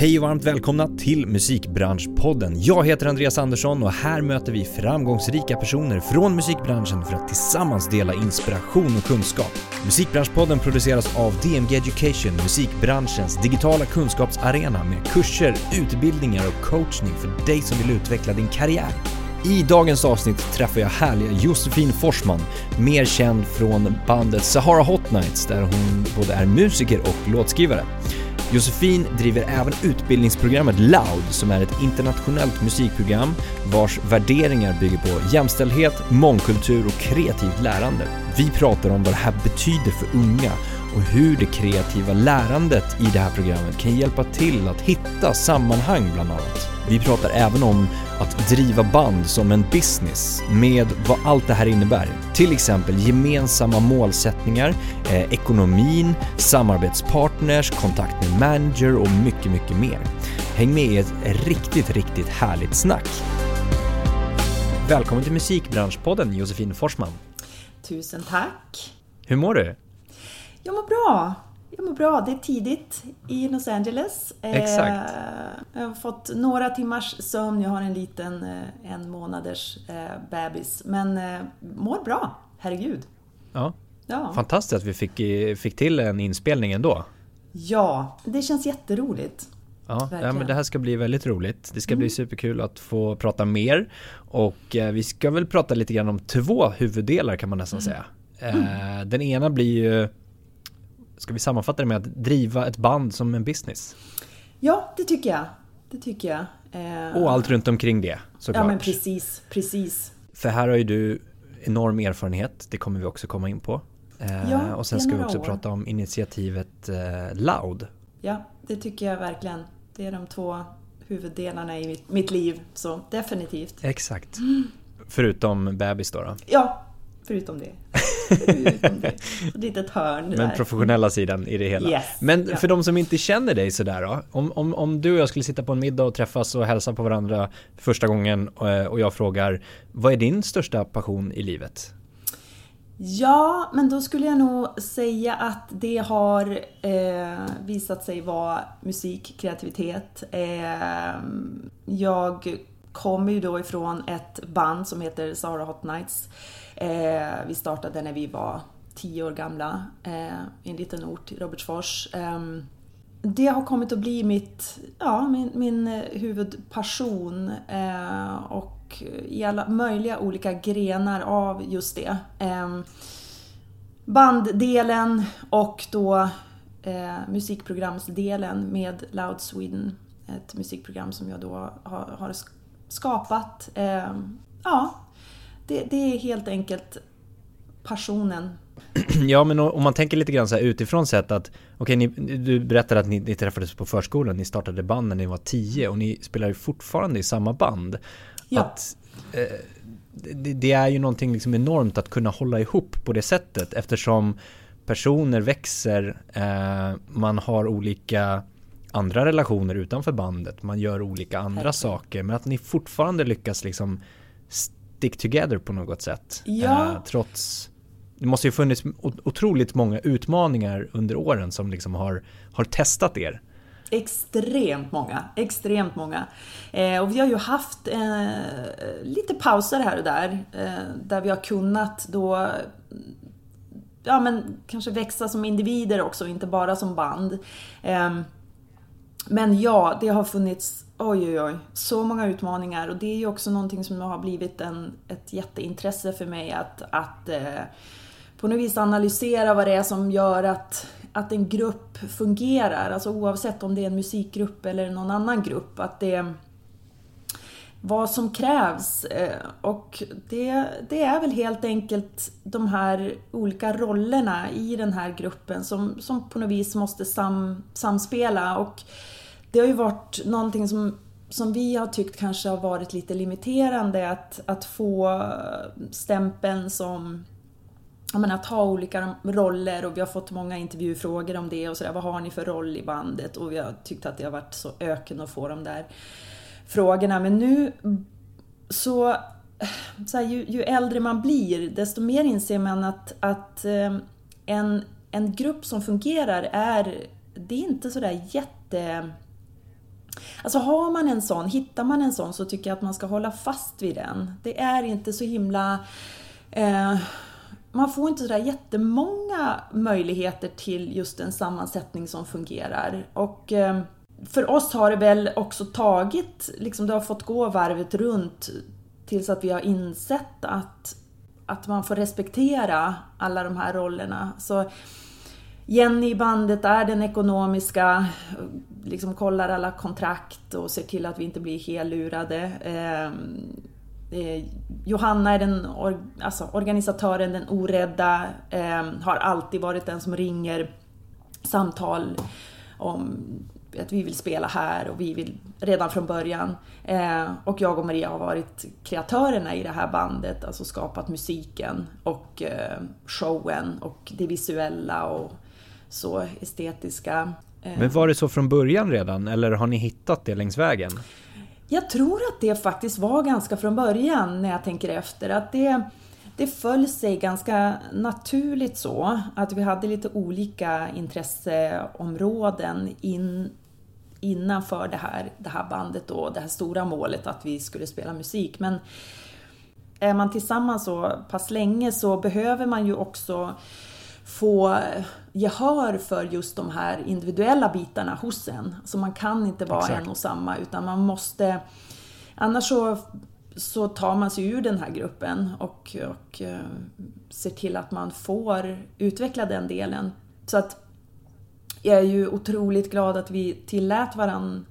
Hej och varmt välkomna till Musikbranschpodden. Jag heter Andreas Andersson och här möter vi framgångsrika personer från musikbranschen för att tillsammans dela inspiration och kunskap. Musikbranschpodden produceras av DMG Education, musikbranschens digitala kunskapsarena med kurser, utbildningar och coachning för dig som vill utveckla din karriär. I dagens avsnitt träffar jag härliga Josefin Forsman, mer känd från bandet Sahara Hot Nights där hon både är musiker och låtskrivare. Josefin driver även utbildningsprogrammet Loud som är ett internationellt musikprogram vars värderingar bygger på jämställdhet, mångkultur och kreativt lärande. Vi pratar om vad det här betyder för unga och hur det kreativa lärandet i det här programmet kan hjälpa till att hitta sammanhang bland annat. Vi pratar även om att driva band som en business med vad allt det här innebär. Till exempel gemensamma målsättningar, eh, ekonomin, samarbetspartners, kontakt med manager och mycket, mycket mer. Häng med i ett riktigt, riktigt härligt snack. Välkommen till Musikbranschpodden Josefin Forsman. Tusen tack. Hur mår du? Jag mår bra. Jag mår bra. Det är tidigt i Los Angeles. Exakt. Jag har fått några timmars sömn. Jag har en liten eh, en månaders eh, bebis. Men eh, mår bra. Herregud. Ja. ja. Fantastiskt att vi fick, fick till en inspelning ändå. Ja, det känns jätteroligt. Ja, ja, men det här ska bli väldigt roligt. Det ska mm. bli superkul att få prata mer. Och eh, vi ska väl prata lite grann om två huvuddelar kan man nästan mm. säga. Eh, den ena blir ju Ska vi sammanfatta det med att driva ett band som en business? Ja, det tycker jag. Det tycker jag. Eh... Och allt runt omkring det såklart. Ja, men precis. Precis. För här har ju du enorm erfarenhet. Det kommer vi också komma in på. Eh, ja, och sen ska vi också år. prata om initiativet eh, Loud. Ja, det tycker jag verkligen. Det är de två huvuddelarna i mitt, mitt liv. Så definitivt. Exakt. Mm. Förutom bebis då, då? Ja, förutom det. Förutom det. Ett litet hörn Men professionella sidan i det hela. Yes, Men för ja. de som inte känner dig sådär då. Om, om, om du och jag skulle sitta på en middag och träffas och hälsa på varandra första gången eh, och jag frågar Vad är din största passion i livet? Ja, men då skulle jag nog säga att det har eh, visat sig vara musik, kreativitet. Eh, jag kommer ju då ifrån ett band som heter Sara Hot Nights. Eh, vi startade när vi var tio år gamla eh, i en liten ort i Robertsfors. Eh, det har kommit att bli mitt, ja, min, min eh, huvudpassion eh, och i alla möjliga olika grenar av just det. Ehm, banddelen och då eh, musikprogramsdelen med Loud Sweden. Ett musikprogram som jag då har, har skapat. Eh, ja, det, det, är helt enkelt passionen. Ja, men om man tänker lite grann så här utifrån sett att Okej, okay, du berättade att ni, ni, träffades på förskolan, ni startade band när ni var tio och ni spelar ju fortfarande i samma band. Ja. Att, eh, det, det, är ju någonting liksom enormt att kunna hålla ihop på det sättet eftersom personer växer, eh, man har olika andra relationer utanför bandet, man gör olika andra Herre. saker men att ni fortfarande lyckas liksom stick together på något sätt. Ja. Eh, trots det måste ju funnits otroligt många utmaningar under åren som liksom har, har testat er. Extremt många, extremt många. Eh, och vi har ju haft eh, lite pauser här och där, eh, där vi har kunnat då ja men kanske växa som individer också, inte bara som band. Ehm, men ja, det har funnits oj, oj, oj, så många utmaningar och det är ju också någonting som har blivit en, ett jätteintresse för mig att, att eh, på något vis analysera vad det är som gör att, att en grupp fungerar, alltså oavsett om det är en musikgrupp eller någon annan grupp, att det vad som krävs. Eh, och det, det, är väl helt enkelt de här olika rollerna i den här gruppen som, som på något vis måste sam, samspela. Och det har ju varit någonting som, som vi har tyckt kanske har varit lite limiterande att, att få stämpeln som jag menar, att ha olika roller och vi har fått många intervjufrågor om det och sådär. Vad har ni för roll i bandet? Och vi har tyckt att det har varit så öken att få de där frågorna. Men nu så, så här, ju, ju, äldre man blir desto mer inser man att, att eh, en, en grupp som fungerar är, det är inte sådär jätte Alltså har man en sån, hittar man en sån så tycker jag att man ska hålla fast vid den. Det är inte så himla... Eh, man får inte sådär jättemånga möjligheter till just en sammansättning som fungerar. Och eh, för oss har det väl också tagit, liksom det har fått gå varvet runt tills att vi har insett att, att man får respektera alla de här rollerna. Så Jenny i bandet är den ekonomiska, liksom kollar alla kontrakt och ser till att vi inte blir hellurade. Eh, eh, Johanna är den or, alltså organisatören, den orädda, eh, har alltid varit den som ringer samtal om att vi vill spela här och vi vill redan från början. Eh, och jag och Maria har varit kreatörerna i det här bandet, alltså skapat musiken och eh, showen och det visuella och så estetiska. Eh. Men var det så från början redan eller har ni hittat det längs vägen? Jag tror att det faktiskt var ganska från början när jag tänker efter. Att det, det föll sig ganska naturligt så att vi hade lite olika intresseområden in, innanför det här, det här bandet då, det här stora målet att vi skulle spela musik. Men är man tillsammans så pass länge så behöver man ju också få gehör för just de här individuella bitarna hos en. Så man kan inte vara Exakt. en och samma utan man måste... Annars så, så tar man sig ur den här gruppen och, och uh, ser till att man får utveckla den delen. Så att jag är ju otroligt glad att vi tillät varandra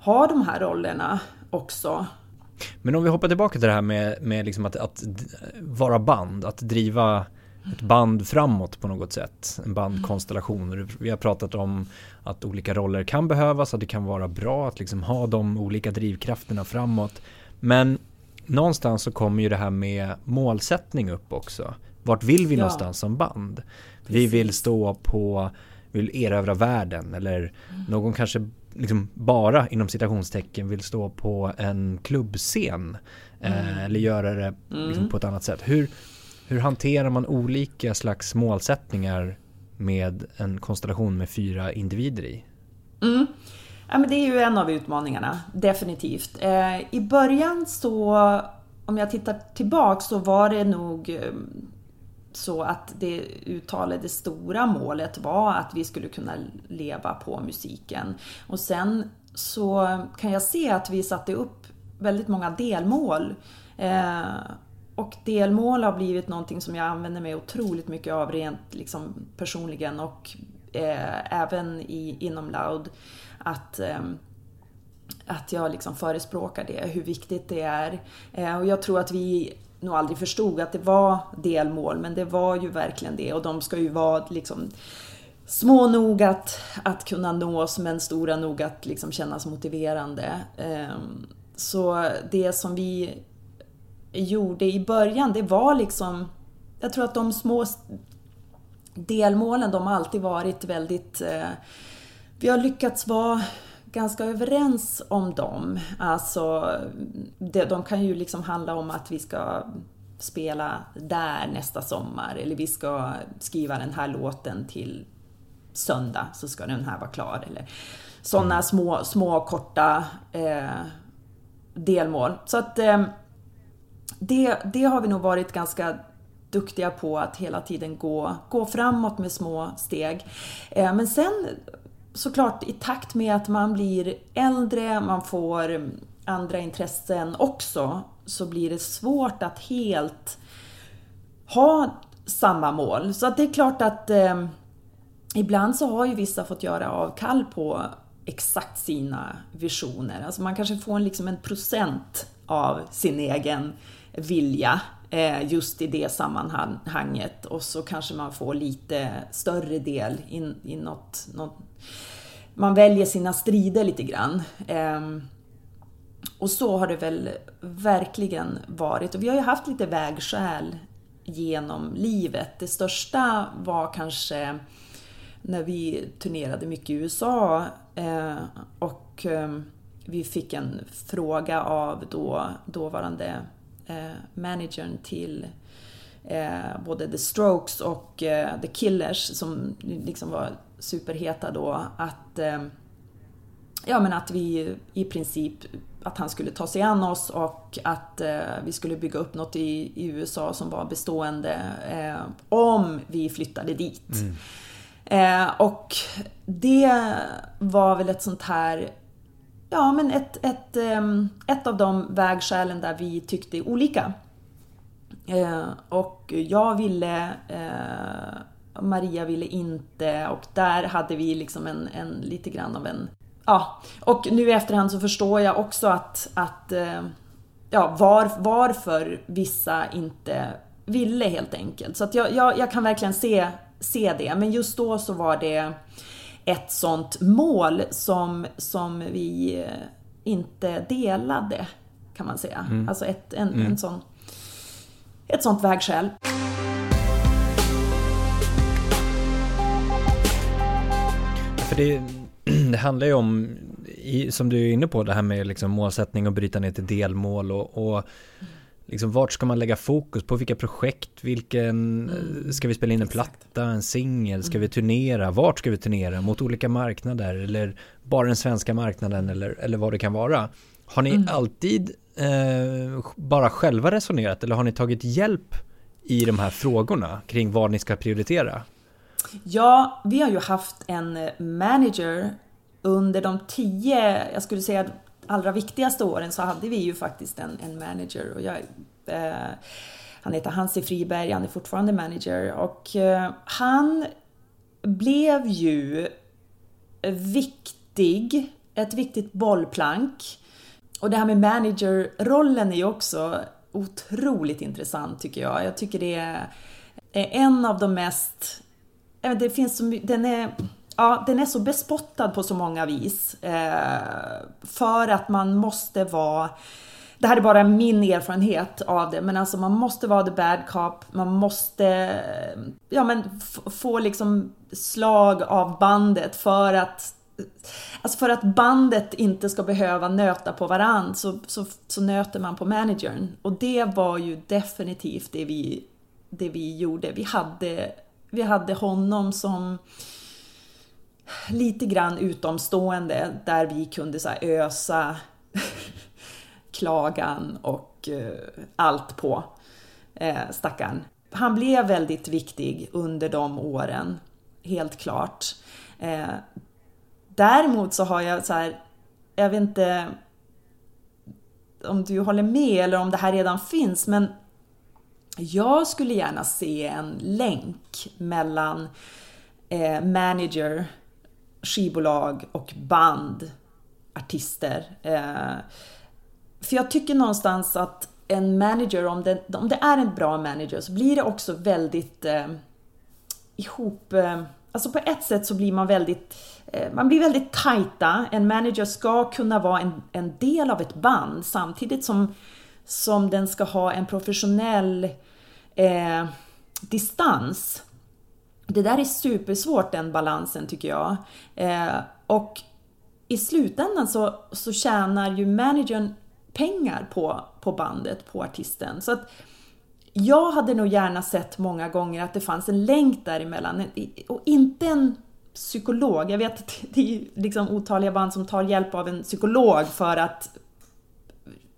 ha de här rollerna också. Men om vi hoppar tillbaka till det här med, med liksom att, att vara band, att driva ett band framåt på något sätt. En bandkonstellation. Vi har pratat om att olika roller kan behövas, att det kan vara bra att liksom ha de olika drivkrafterna framåt. Men någonstans så kommer ju det här med målsättning upp också. Vart vill vi ja. någonstans som band? Precis. Vi vill stå på, vi vill erövra världen eller mm. någon kanske liksom bara inom citationstecken vill stå på en klubbscen. Eh, mm. Eh, eller göra det liksom mm. på ett annat sätt. Hur, hur hanterar man olika slags målsättningar med en konstellation med fyra individer i? Mm. Ja, men det är ju en av utmaningarna, definitivt. Eh, I början så, om jag tittar tillbaks, så var det nog ehm, så att det uttalade stora målet var att vi skulle kunna leva på musiken. Och sen så kan jag se att vi satte upp väldigt många delmål. Eh, och delmål har blivit någonting som jag använder mig otroligt mycket av rent liksom, personligen och eh, även i, inom Loud. Att, eh, att jag liksom förespråkar det, hur viktigt det är. Eh, och jag tror att vi nog aldrig förstod att det var delmål, men det var ju verkligen det och de ska ju vara liksom små nog att, att kunna nås men stora nog att liksom kännas motiverande. Ehm, så det som vi gjorde i början, det var liksom... Jag tror att de små delmålen, de har alltid varit väldigt... Eh, vi har lyckats vara ganska överens om dem. Alltså, det, de kan ju liksom handla om att vi ska spela där nästa sommar eller vi ska skriva den här låten till söndag så ska den här vara klar. Eller sådana mm. små, små korta eh, delmål. Så att eh, det, det har vi nog varit ganska duktiga på att hela tiden gå, gå framåt med små steg. Eh, men sen såklart i takt med att man blir äldre, man får andra intressen också, så blir det svårt att helt ha samma mål. Så att det är klart att eh, ibland så har ju vissa fått göra avkall på exakt sina visioner. Alltså man kanske får en, liksom en procent av sin egen vilja eh, just i det sammanhanget och så kanske man får lite större del i, i något, något man väljer sina strider lite grann. Ehm, och så har det väl verkligen varit. Och vi har ju haft lite vägskäl genom livet. Det största var kanske när vi turnerade mycket i USA eh, och ehm, vi fick en fråga av då, dåvarande managern till eh, både The Strokes och eh, The Killers som liksom var superheta då att eh, ja, men att vi i princip att han skulle ta sig an oss och att eh, vi skulle bygga upp något i, i USA som var bestående eh, om vi flyttade dit. Mm. Eh, och det var väl ett sånt här Ja, men ett, ett, ehm, ett av de vägskälen där vi tyckte olika. Eh, och jag ville, eh, Maria ville inte och där hade vi liksom en, en lite grann av en Ja, och nu i efterhand så förstår jag också att, att eh, ja, var, varför vissa inte ville helt enkelt. Så att jag, jag, jag kan verkligen se, se det. Men just då så var det ett sånt mål som, som vi eh, inte delade, kan man säga. Mm. Alltså ett, en, mm. en sån, ett sånt vägskäl. För det, det handlar ju om, som du är inne på, det här med liksom målsättning och bryta ner till delmål och, och liksom vart ska man lägga fokus på vilka projekt, vilken, mm. ska vi spela in en platta, en singel, ska vi mm. turnera, vart ska vi turnera, mot olika marknader eller bara den svenska marknaden eller, eller vad det kan vara. Har ni mm. alltid eh, bara själva resonerat eller har ni tagit hjälp i de här frågorna kring vad ni ska prioritera? Ja, vi har ju haft en manager under de tio, jag skulle säga allra viktigaste åren så hade vi ju faktiskt en, en manager. Och jag, eh, han heter Hansi Friberg, han är fortfarande manager. Och eh, han blev ju viktig, ett viktigt bollplank. Och det här med managerrollen är ju också otroligt intressant tycker jag. Jag tycker det är en av de mest... Det finns så, mycket, den är ja, den är så bespottad på så många vis. Eh, för att man måste vara det här är bara min erfarenhet av det, men alltså man måste vara the bad cop, man måste eh, ja, men få liksom slag av bandet för att Alltså för att bandet inte ska behöva nöta på varann så, så, så nöter man på managern. Och det var ju definitivt det vi, det vi gjorde. Vi hade, vi hade honom som lite grann utomstående där vi kunde så ösa klagan och eh, allt på eh, stackaren. Han blev väldigt viktig under de åren, helt klart. Eh, däremot så har jag så här, jag vet inte om du håller med eller om det här redan finns, men jag skulle gärna se en länk mellan eh, manager skivbolag och band, artister. Eh, för jag tycker någonstans att en manager, om det, om det är en bra manager, så blir det också väldigt eh, ihop... Eh, alltså på ett sätt så blir man väldigt... Eh, man blir väldigt tajta. En manager ska kunna vara en, en del av ett band samtidigt som, som den ska ha en professionell eh, distans det där är supersvårt den balansen tycker jag. Eh, och i slutändan så, så tjänar ju managern pengar på, på bandet, på artisten. Så att jag hade nog gärna sett många gånger att det fanns en länk däremellan och inte en psykolog. Jag vet att det är liksom otaliga band som tar hjälp av en psykolog för att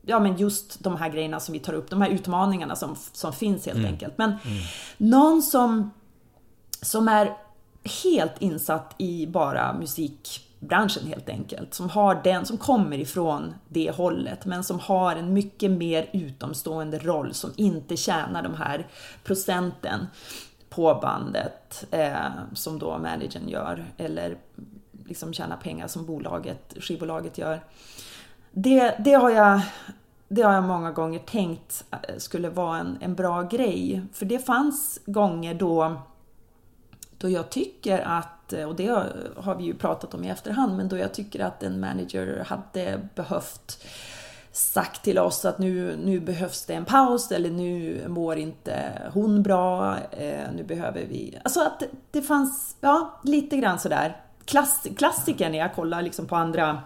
ja men just de här grejerna som vi tar upp, de här utmaningarna som, som finns helt mm. enkelt. Men mm. någon som som är helt insatt i bara musikbranschen helt enkelt. Som har den, som kommer ifrån det hållet men som har en mycket mer utomstående roll som inte tjänar de här procenten på bandet eh, som då managern gör eller liksom tjänar pengar som bolaget, skivbolaget gör. Det, det, har jag, det har jag många gånger tänkt eh, skulle vara en, en bra grej. För det fanns gånger då då jag tycker att, och det har vi ju pratat om i efterhand, men då jag tycker att en manager hade behövt sagt till oss att nu, nu behövs det en paus eller nu mår inte hon bra, eh, nu behöver vi... Alltså att det, fanns, ja, lite grann sådär. Klass, klassiker när jag kollar liksom på andra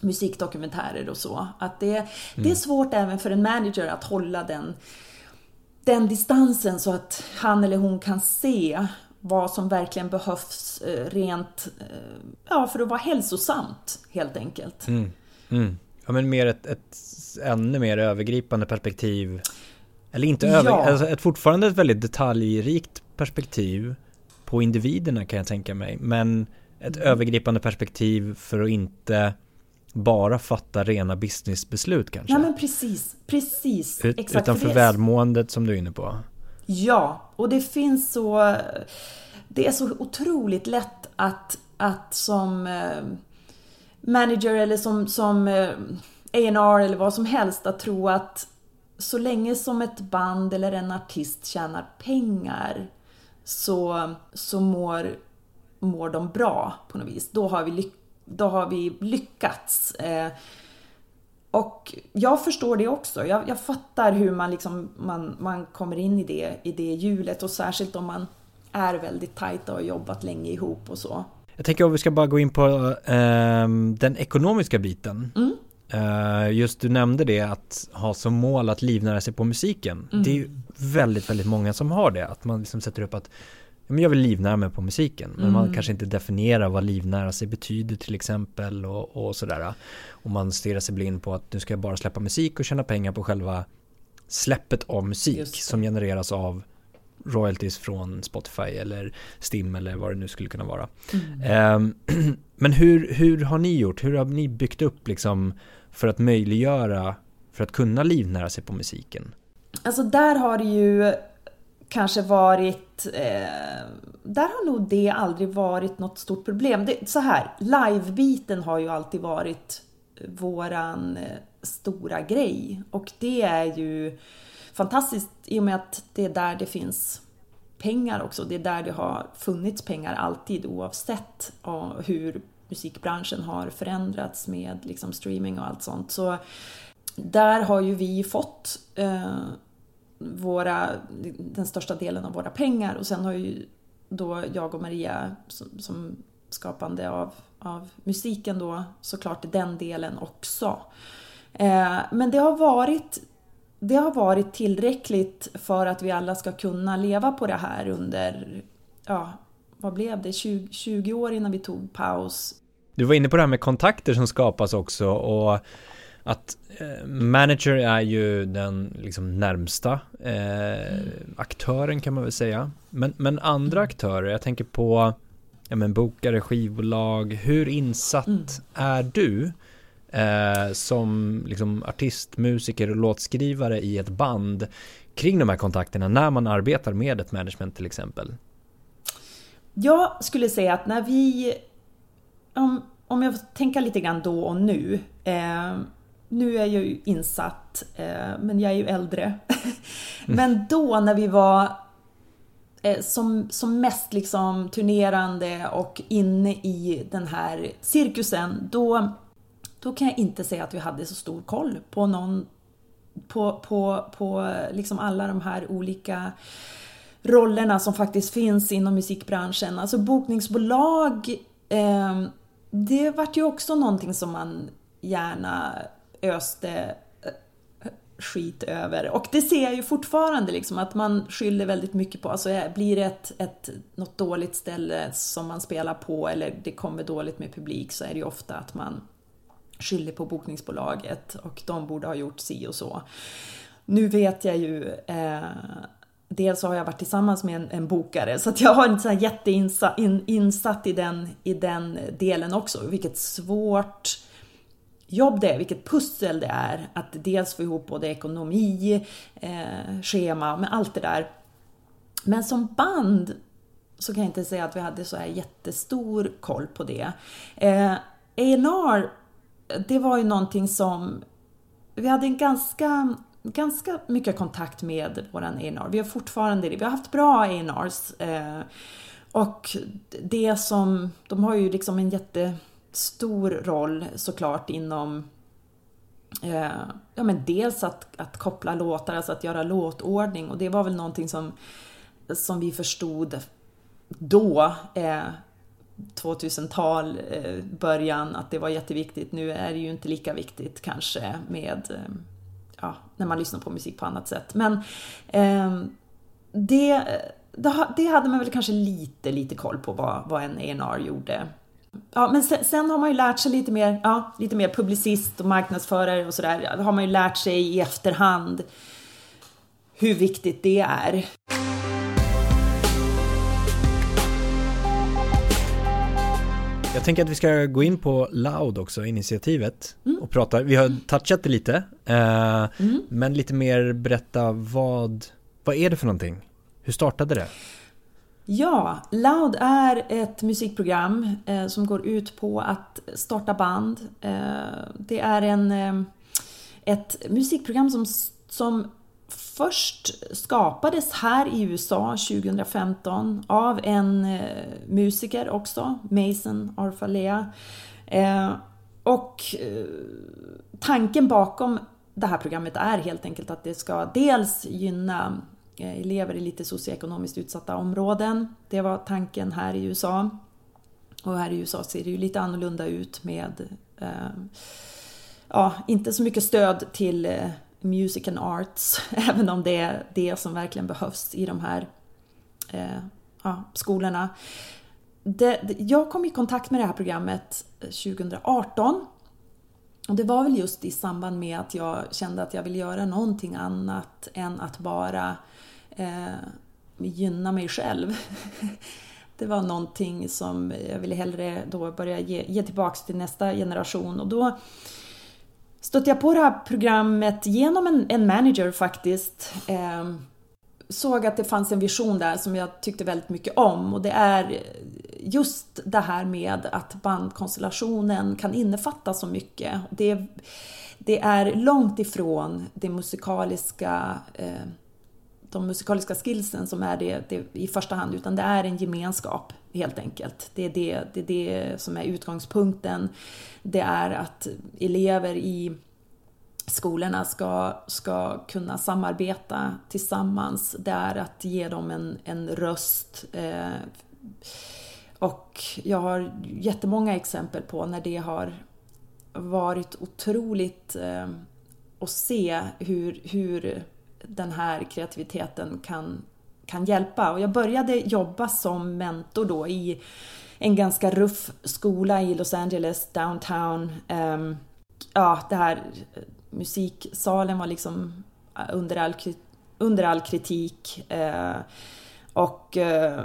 musikdokumentärer och så. Att det, mm. det är mm. svårt även för en manager att hålla den, den distansen så att han eller hon kan se vad som verkligen behövs eh, rent, eh, ja för att vara hälsosamt helt enkelt. Mm. Mm. Ja men mer ett, ett ännu mer övergripande perspektiv. Eller inte ja. över, alltså ett fortfarande ett väldigt detaljrikt perspektiv på individerna kan jag tänka mig. Men ett mm. övergripande perspektiv för att inte bara fatta rena businessbeslut kanske. Ja men precis, precis. Ut, Exakt, utan för välmåendet som du är inne på. Ja, och det finns så... Det är så otroligt lätt att, att som eh, manager eller som, som eh, A&R eller vad som helst att tro att så länge som ett band eller en artist tjänar pengar så, så mår, mår de bra på något vis. Då har vi, då har vi lyckats. Eh, Eh, och jag förstår det också. Jag, jag fattar hur man, liksom, man, man kommer in i det, i det hjulet och särskilt om man är väldigt tajta och har jobbat länge ihop och så. Jag tänker att vi ska bara gå in på eh, den ekonomiska biten. Mm. Uh, just du nämnde det att ha som mål att livnära sig på musiken. Mm. Det är ju väldigt, väldigt många som har det. Att man liksom sätter upp att men jag vill livnära mig på musiken. Men mm. man kanske inte definierar vad livnära sig betyder till exempel och, och sådär. Och man stirrar sig blind på att nu ska jag bara släppa musik och tjäna pengar på själva släppet av musik som genereras av royalties från Spotify eller Stim eller vad det nu skulle kunna vara. Mm. Um, men hur, hur har ni gjort? Hur har ni byggt upp liksom för att möjliggöra, för att kunna livnära sig på musiken? Alltså där har det ju kanske varit... Eh, där har nog det aldrig varit något stort problem. Det, så här, live-biten har ju alltid varit våran eh, stora grej. Och det är ju fantastiskt i och med att det är där det finns pengar också. Det är där det har funnits pengar alltid oavsett eh, hur musikbranschen har förändrats med liksom streaming och allt sånt. Så där har ju vi fått eh, våra, den största delen av våra pengar och sen har ju då jag och Maria som, som skapande av, av musiken då såklart den delen också. Eh, men det har varit det har varit tillräckligt för att vi alla ska kunna leva på det här under, ja, vad blev det, 20, 20 år innan vi tog paus. Du var inne på det här med kontakter som skapas också och att eh, manager är ju den liksom närmsta eh, mm. aktören kan man väl säga. Men, men andra mm. aktörer, jag tänker på ja, men bokare, skivbolag, hur insatt mm. är du eh, som liksom artist, musiker och låtskrivare i ett band kring de här kontakterna när man arbetar med ett management till exempel? Jag skulle säga att när vi, om, om jag får tänka lite grann då och nu, eh, nu är jag ju insatt, eh, men jag är ju äldre. Mm. men då när vi var eh, som, som mest liksom turnerande och inne i den här cirkusen, då då kan jag inte säga att vi hade så stor koll på någon på, på, på liksom alla de här olika rollerna som faktiskt finns inom musikbranschen. Alltså bokningsbolag, eh, det vart ju också någonting som man gärna öste eh, skit över. Och det ser jag ju fortfarande liksom att man skyller väldigt mycket på, alltså eh, blir det ett, ett, något dåligt ställe som man spelar på eller det kommer dåligt med publik så är det ju ofta att man skyller på bokningsbolaget och de borde ha gjort si och så. Nu vet jag ju eh, Dels har jag varit tillsammans med en, en bokare så att jag har inte så jätteinsatt in, i den, i den delen också. Vilket svårt jobb det är, vilket pussel det är att dels få ihop både ekonomi, eh, schema, med allt det där. Men som band så kan jag inte säga att vi hade så här jättestor koll på det. Eh, A&R det var ju någonting som... Vi hade en ganska, ganska mycket kontakt med våran A&R. Vi har fortfarande det. Vi har haft bra A&Rs. Eh, och det som... De har ju liksom en jätte, stor roll såklart inom eh, ja, men dels att, att koppla låtar, alltså att göra låtordning och det var väl någonting som, som vi förstod då eh, 2000-tal, eh, början, att det var jätteviktigt. Nu är det ju inte lika viktigt kanske med, eh, ja, när man lyssnar på musik på annat sätt. Men eh, det, det hade man väl kanske lite, lite koll på vad, vad en A&R gjorde. Ja, men sen, sen, har man ju lärt sig lite mer, ja, lite mer publicist och marknadsförare och sådär. Det har man ju lärt sig i efterhand hur viktigt det är. Jag tänker att vi ska gå in på Loud också, initiativet, mm. och prata. Vi har touchat det lite, eh, mm. men lite mer berätta vad, vad är det för någonting? Hur startade det? Ja, Loud är ett musikprogram eh, som går ut på att starta band. Eh, det är en, eh, ett musikprogram som, som först skapades här i USA 2015 av en eh, musiker också, Mason Arfalea. Eh, och eh, tanken bakom det här programmet är helt enkelt att det ska dels gynna Eh, elever i lite socioekonomiskt utsatta områden. Det var tanken här i USA. Och här i USA ser det ju lite annorlunda ut med eh, ja, inte så mycket stöd till eh, music and arts, även om det är det som verkligen behövs i de här eh, ja, skolorna. Det, jag kom i kontakt med det här programmet 2018 och det var väl just i samband med att jag kände att jag ville göra någonting annat än att bara eh, gynna mig själv. Det var någonting som jag ville hellre då börja ge, ge tillbaks till nästa generation och då stötte jag på det här programmet genom en, en manager faktiskt. Eh, såg att det fanns en vision där som jag tyckte väldigt mycket om och det är just det här med att bandkonstellationen kan innefatta så mycket. Det, det är långt ifrån det musikaliska eh, de musikaliska skillsen som är det, det, i första hand, utan det är en gemenskap helt enkelt. Det är det, det är det som är utgångspunkten. Det är att elever i skolorna ska, ska kunna samarbeta tillsammans. Det är att ge dem en, en röst. Eh, och jag har jättemånga exempel på när det har varit otroligt eh, att se hur, hur den här kreativiteten kan, kan hjälpa. Och jag började jobba som mentor då i en ganska ruff skola i Los Angeles, downtown. Um, ja, det här eh, musiksalen var liksom eh, under all, under all kritik. Uh, och uh,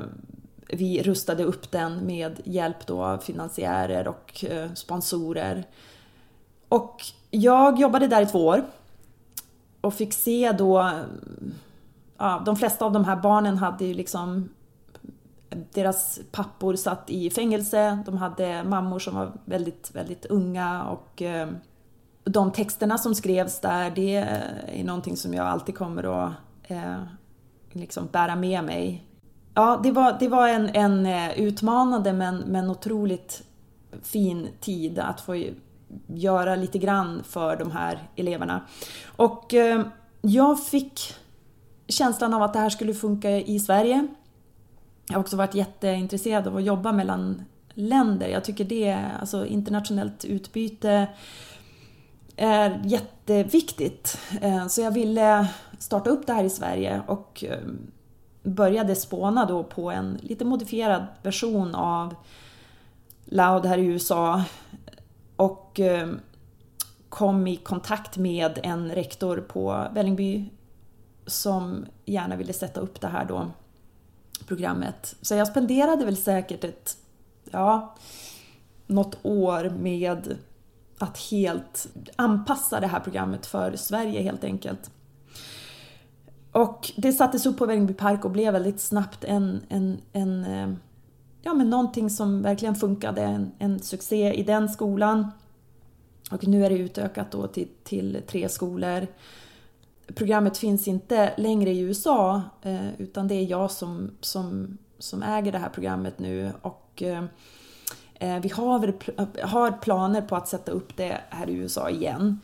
vi rustade upp den med hjälp då av finansiärer och uh, sponsorer. Och jag jobbade där i två år och fick se då, ja, de flesta av de här barnen hade ju liksom deras pappor satt i fängelse, de hade mammor som var väldigt, väldigt unga och eh, de texterna som skrevs där, det är någonting som jag alltid kommer att eh, liksom bära med mig. Ja, det var, det var en, en eh, utmanande men, men otroligt fin tid att få göra lite grann för de här eleverna. Och eh, jag fick känslan av att det här skulle funka i Sverige. Jag har också varit jätteintresserad av att jobba mellan länder. Jag tycker det, alltså internationellt utbyte är jätteviktigt. Eh, så jag ville starta upp det här i Sverige och eh, började spåna då på en lite modifierad version av Loud här i USA och eh, kom i kontakt med en rektor på Vällingby som gärna ville sätta upp det här då programmet. Så jag spenderade väl säkert ett, ja, något år med att helt anpassa det här programmet för Sverige helt enkelt. Och det sattes upp på Vällingby park och blev väldigt snabbt en, en, en eh, ja, men någonting som verkligen funkade, en, en succé i den skolan. Och nu är det utökat då till, till tre skolor. Programmet finns inte längre i USA eh, utan det är jag som, som, som äger det här programmet nu och eh, eh vi har, har planer på att sätta upp det här i USA igen.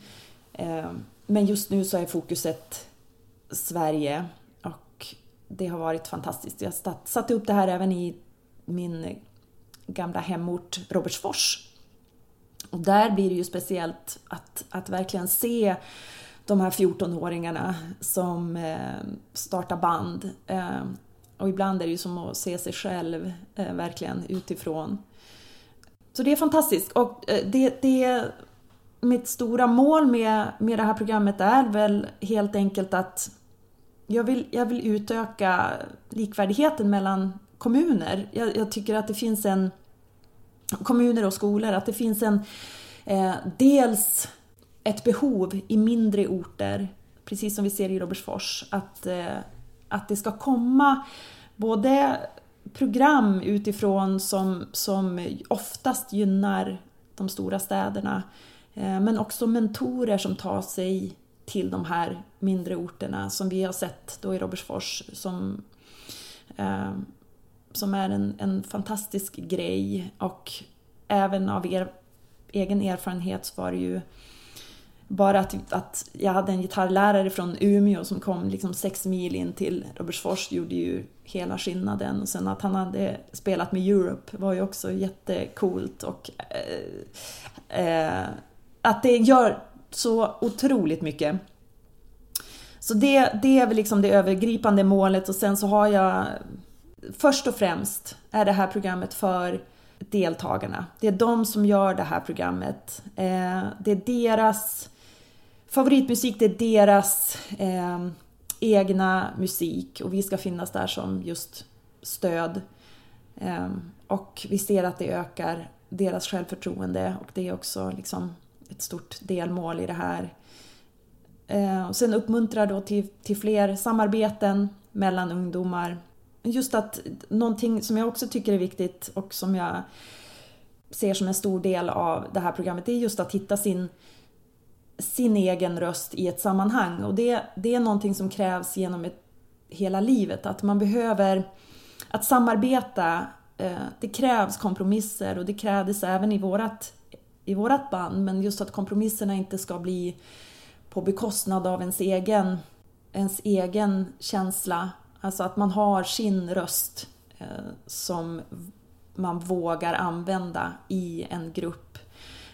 Eh, men just nu så är fokuset Sverige och det har varit fantastiskt. Jag satte upp det här även i min gamla hemort Robertsfors. Och där blir det ju speciellt att, att verkligen se de här 14-åringarna som eh, startar band. Eh, och ibland är det ju som att se sig själv eh, verkligen utifrån. Så det är fantastiskt och eh, det, det mitt stora mål med, med det här programmet är väl helt enkelt att jag vill, jag vill utöka likvärdigheten mellan kommuner. Jag, jag tycker att det finns en kommuner och skolor, att det finns en eh, dels ett behov i mindre orter, precis som vi ser i Robertsfors, att, eh, att det ska komma både program utifrån som, som oftast gynnar de stora städerna, eh, men också mentorer som tar sig till de här mindre orterna som vi har sett då i Robertsfors som, eh, som är en, en fantastisk grej och även av er egen erfarenhet så var det ju bara att, att jag hade en gitarrlärare från Umeå som kom liksom sex mil in till Robertsfors gjorde ju hela skillnaden. Och sen att han hade spelat med Europe var ju också jättecoolt och eh, eh, att det gör så otroligt mycket. Så det, det är väl liksom det övergripande målet och sen så har jag Först och främst är det här programmet för deltagarna. Det är de som gör det här programmet. Eh, det är deras favoritmusik, det är deras eh, egna musik och vi ska finnas där som just stöd. Eh, och vi ser att det ökar deras självförtroende och det är också liksom ett stort delmål i det här. Eh, och sen uppmuntrar då till, till fler samarbeten mellan ungdomar. Just att någonting som jag också tycker är viktigt och som jag ser som en stor del av det här programmet, det är just att hitta sin, sin egen röst i ett sammanhang. Och det, det är någonting som krävs genom ett, hela livet, att man behöver att samarbeta. Eh, det krävs kompromisser och det krävdes även i vårat, i vårat band, men just att kompromisserna inte ska bli på bekostnad av ens egen, ens egen känsla. Alltså att man har sin röst eh, som man vågar använda i en grupp.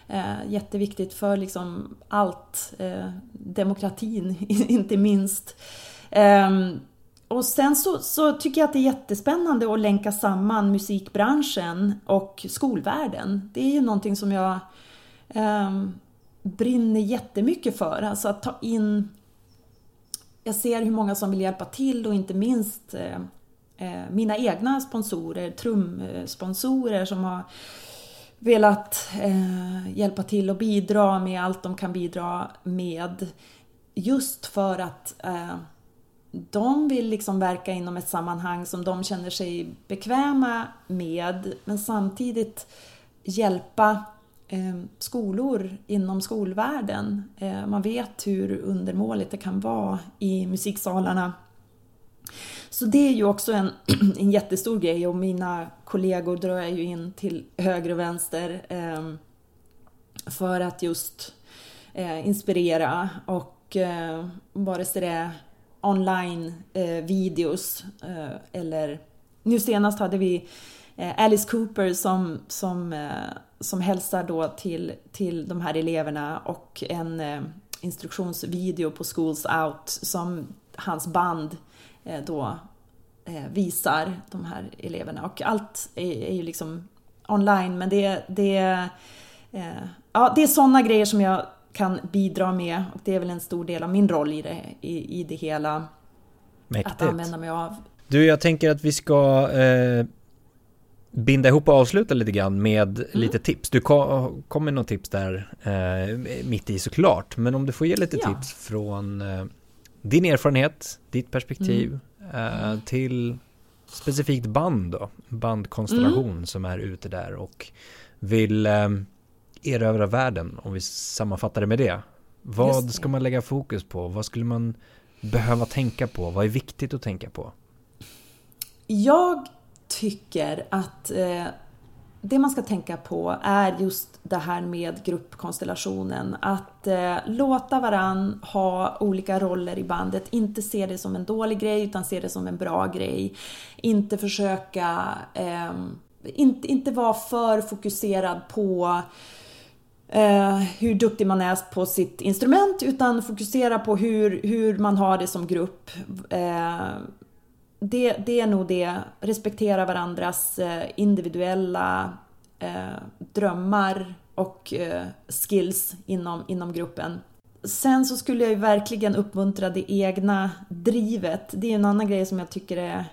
Eh, jätteviktigt för liksom allt, eh, demokratin inte minst. Eh, och sen så, så, tycker jag att det är jättespännande att länka samman musikbranschen och skolvärlden. Det är ju någonting som jag eh, brinner jättemycket för. Alltså att ta in... Jag ser hur många som vill hjälpa till och inte minst eh, eh, mina egna sponsorer, trumsponsorer som har velat eh, hjälpa till och bidra med allt de kan bidra med. Just för att eh, de vill liksom verka inom ett sammanhang som de känner sig bekväma med men samtidigt hjälpa Eh, skolor inom skolvärlden. Eh, man vet hur undermåligt det kan vara i musiksalarna. Så det är ju också en, en jättestor grej och mina kollegor drar jag ju in till höger och vänster eh, för att just inspirera och vare sig det är online videos eller nu senast hade vi Alice Cooper som, som som hälsar då till, till de här eleverna och en eh, instruktionsvideo på Schools Out som hans band eh, då eh, visar de här eleverna. Och allt är, är ju liksom online men det, det, eh, ja, det är sådana grejer som jag kan bidra med och det är väl en stor del av min roll i det, i, i det hela. Mäktigt. Att använda mig av. Du, jag tänker att vi ska eh, binda ihop och avsluta lite grann med mm. lite tips. Du kom, kom med något tips där eh, mitt i såklart, men om du får ge lite ja. tips från eh, din erfarenhet, ditt perspektiv mm. eh, till specifikt band då, bandkonstellation mm. som är ute där och vill eh, erövra världen, om vi sammanfattar det med det. Vad det. ska man lägga fokus på? Vad skulle man behöva tänka på? Vad är viktigt att tänka på? Jag tycker att eh, det man ska tänka på är just det här med gruppkonstellationen. Att eh, låta varann ha olika roller i bandet. Inte se det som en dålig grej utan se det som en bra grej. Inte försöka... Eh, inte, inte vara för fokuserad på eh, hur duktig man är på sitt instrument utan fokusera på hur, hur man har det som grupp. Eh, det, det är nog det, respektera varandras eh, individuella eh, drömmar och eh, skills inom, inom gruppen. Sen så skulle jag ju verkligen uppmuntra det egna drivet. Det är en annan grej som jag tycker är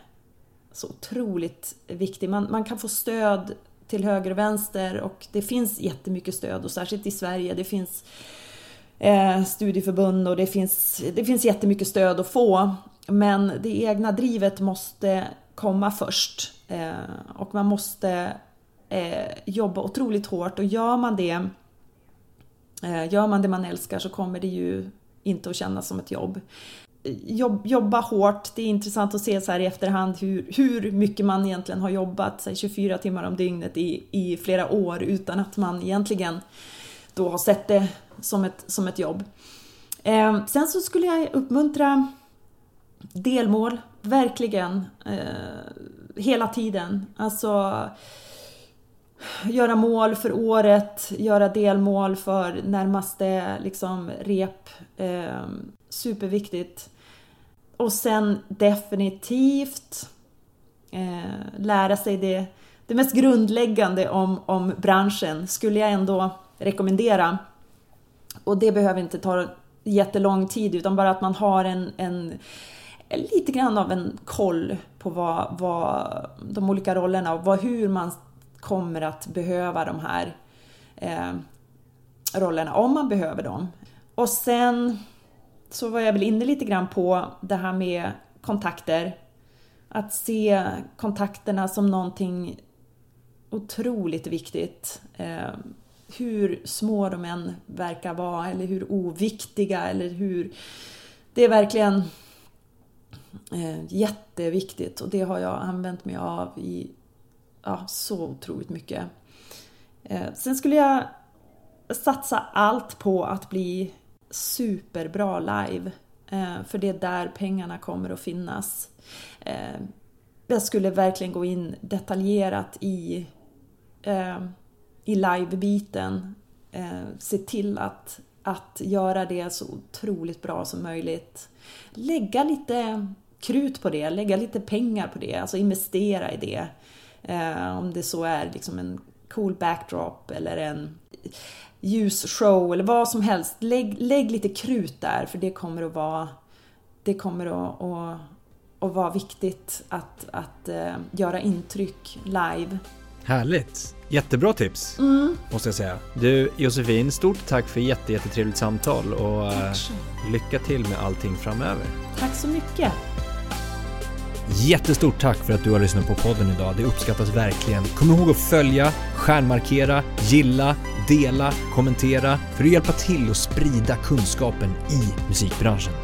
så otroligt viktig. Man, man kan få stöd till höger och vänster och det finns jättemycket stöd och särskilt i Sverige. Det finns eh, studieförbund och det finns, det finns jättemycket stöd att få. Men det egna drivet måste komma först eh, och man måste eh, jobba otroligt hårt och gör man det eh, Gör man det man älskar så kommer det ju inte att kännas som ett jobb. Jobb, jobba hårt, det är intressant att se så här i efterhand hur, hur mycket man egentligen har jobbat, så 24 timmar om dygnet i, i flera år utan att man egentligen då har sett det som ett, som ett jobb. Eh, sen så skulle jag uppmuntra delmål, verkligen. Eh, hela tiden. Alltså göra mål för året, göra delmål för närmaste liksom, rep. Eh, superviktigt. Och sen definitivt eh, lära sig det, det mest grundläggande om, om branschen skulle jag ändå rekommendera. Och det behöver inte ta jättelång tid utan bara att man har en, en lite grann av en koll på vad, vad de olika rollerna och vad, hur man kommer att behöva de här eh, rollerna, om man behöver dem. Och sen så var jag väl inne lite grann på det här med kontakter. Att se kontakterna som någonting otroligt viktigt. Eh, hur små de än verkar vara eller hur oviktiga eller hur... Det är verkligen eh, jätteviktigt och det har jag använt mig av i ja, så otroligt mycket. Eh, sen skulle jag satsa allt på att bli superbra live. Eh, för det är där pengarna kommer att finnas. Eh, jag skulle verkligen gå in detaljerat i, eh, i live-biten. Eh, se till att, att göra det så otroligt bra som möjligt. Lägga lite krut på det, lägga lite pengar på det, alltså investera i det. Eh, om det så är liksom en cool backdrop eller en ljusshow eller vad som helst. Lägg, lägg lite krut där för det kommer att vara, det kommer att, att, att vara viktigt att, att eh, göra intryck live. Härligt! Jättebra tips, mm. måste jag säga. Du Josefin, stort tack för jätte, jättetrevligt samtal och uh, lycka till med allting framöver. Tack så mycket! Jättestort tack för att du har lyssnat på podden idag. Det uppskattas verkligen. Kom ihåg att följa, stjärnmarkera, gilla, dela, kommentera för att hjälpa till att sprida kunskapen i musikbranschen.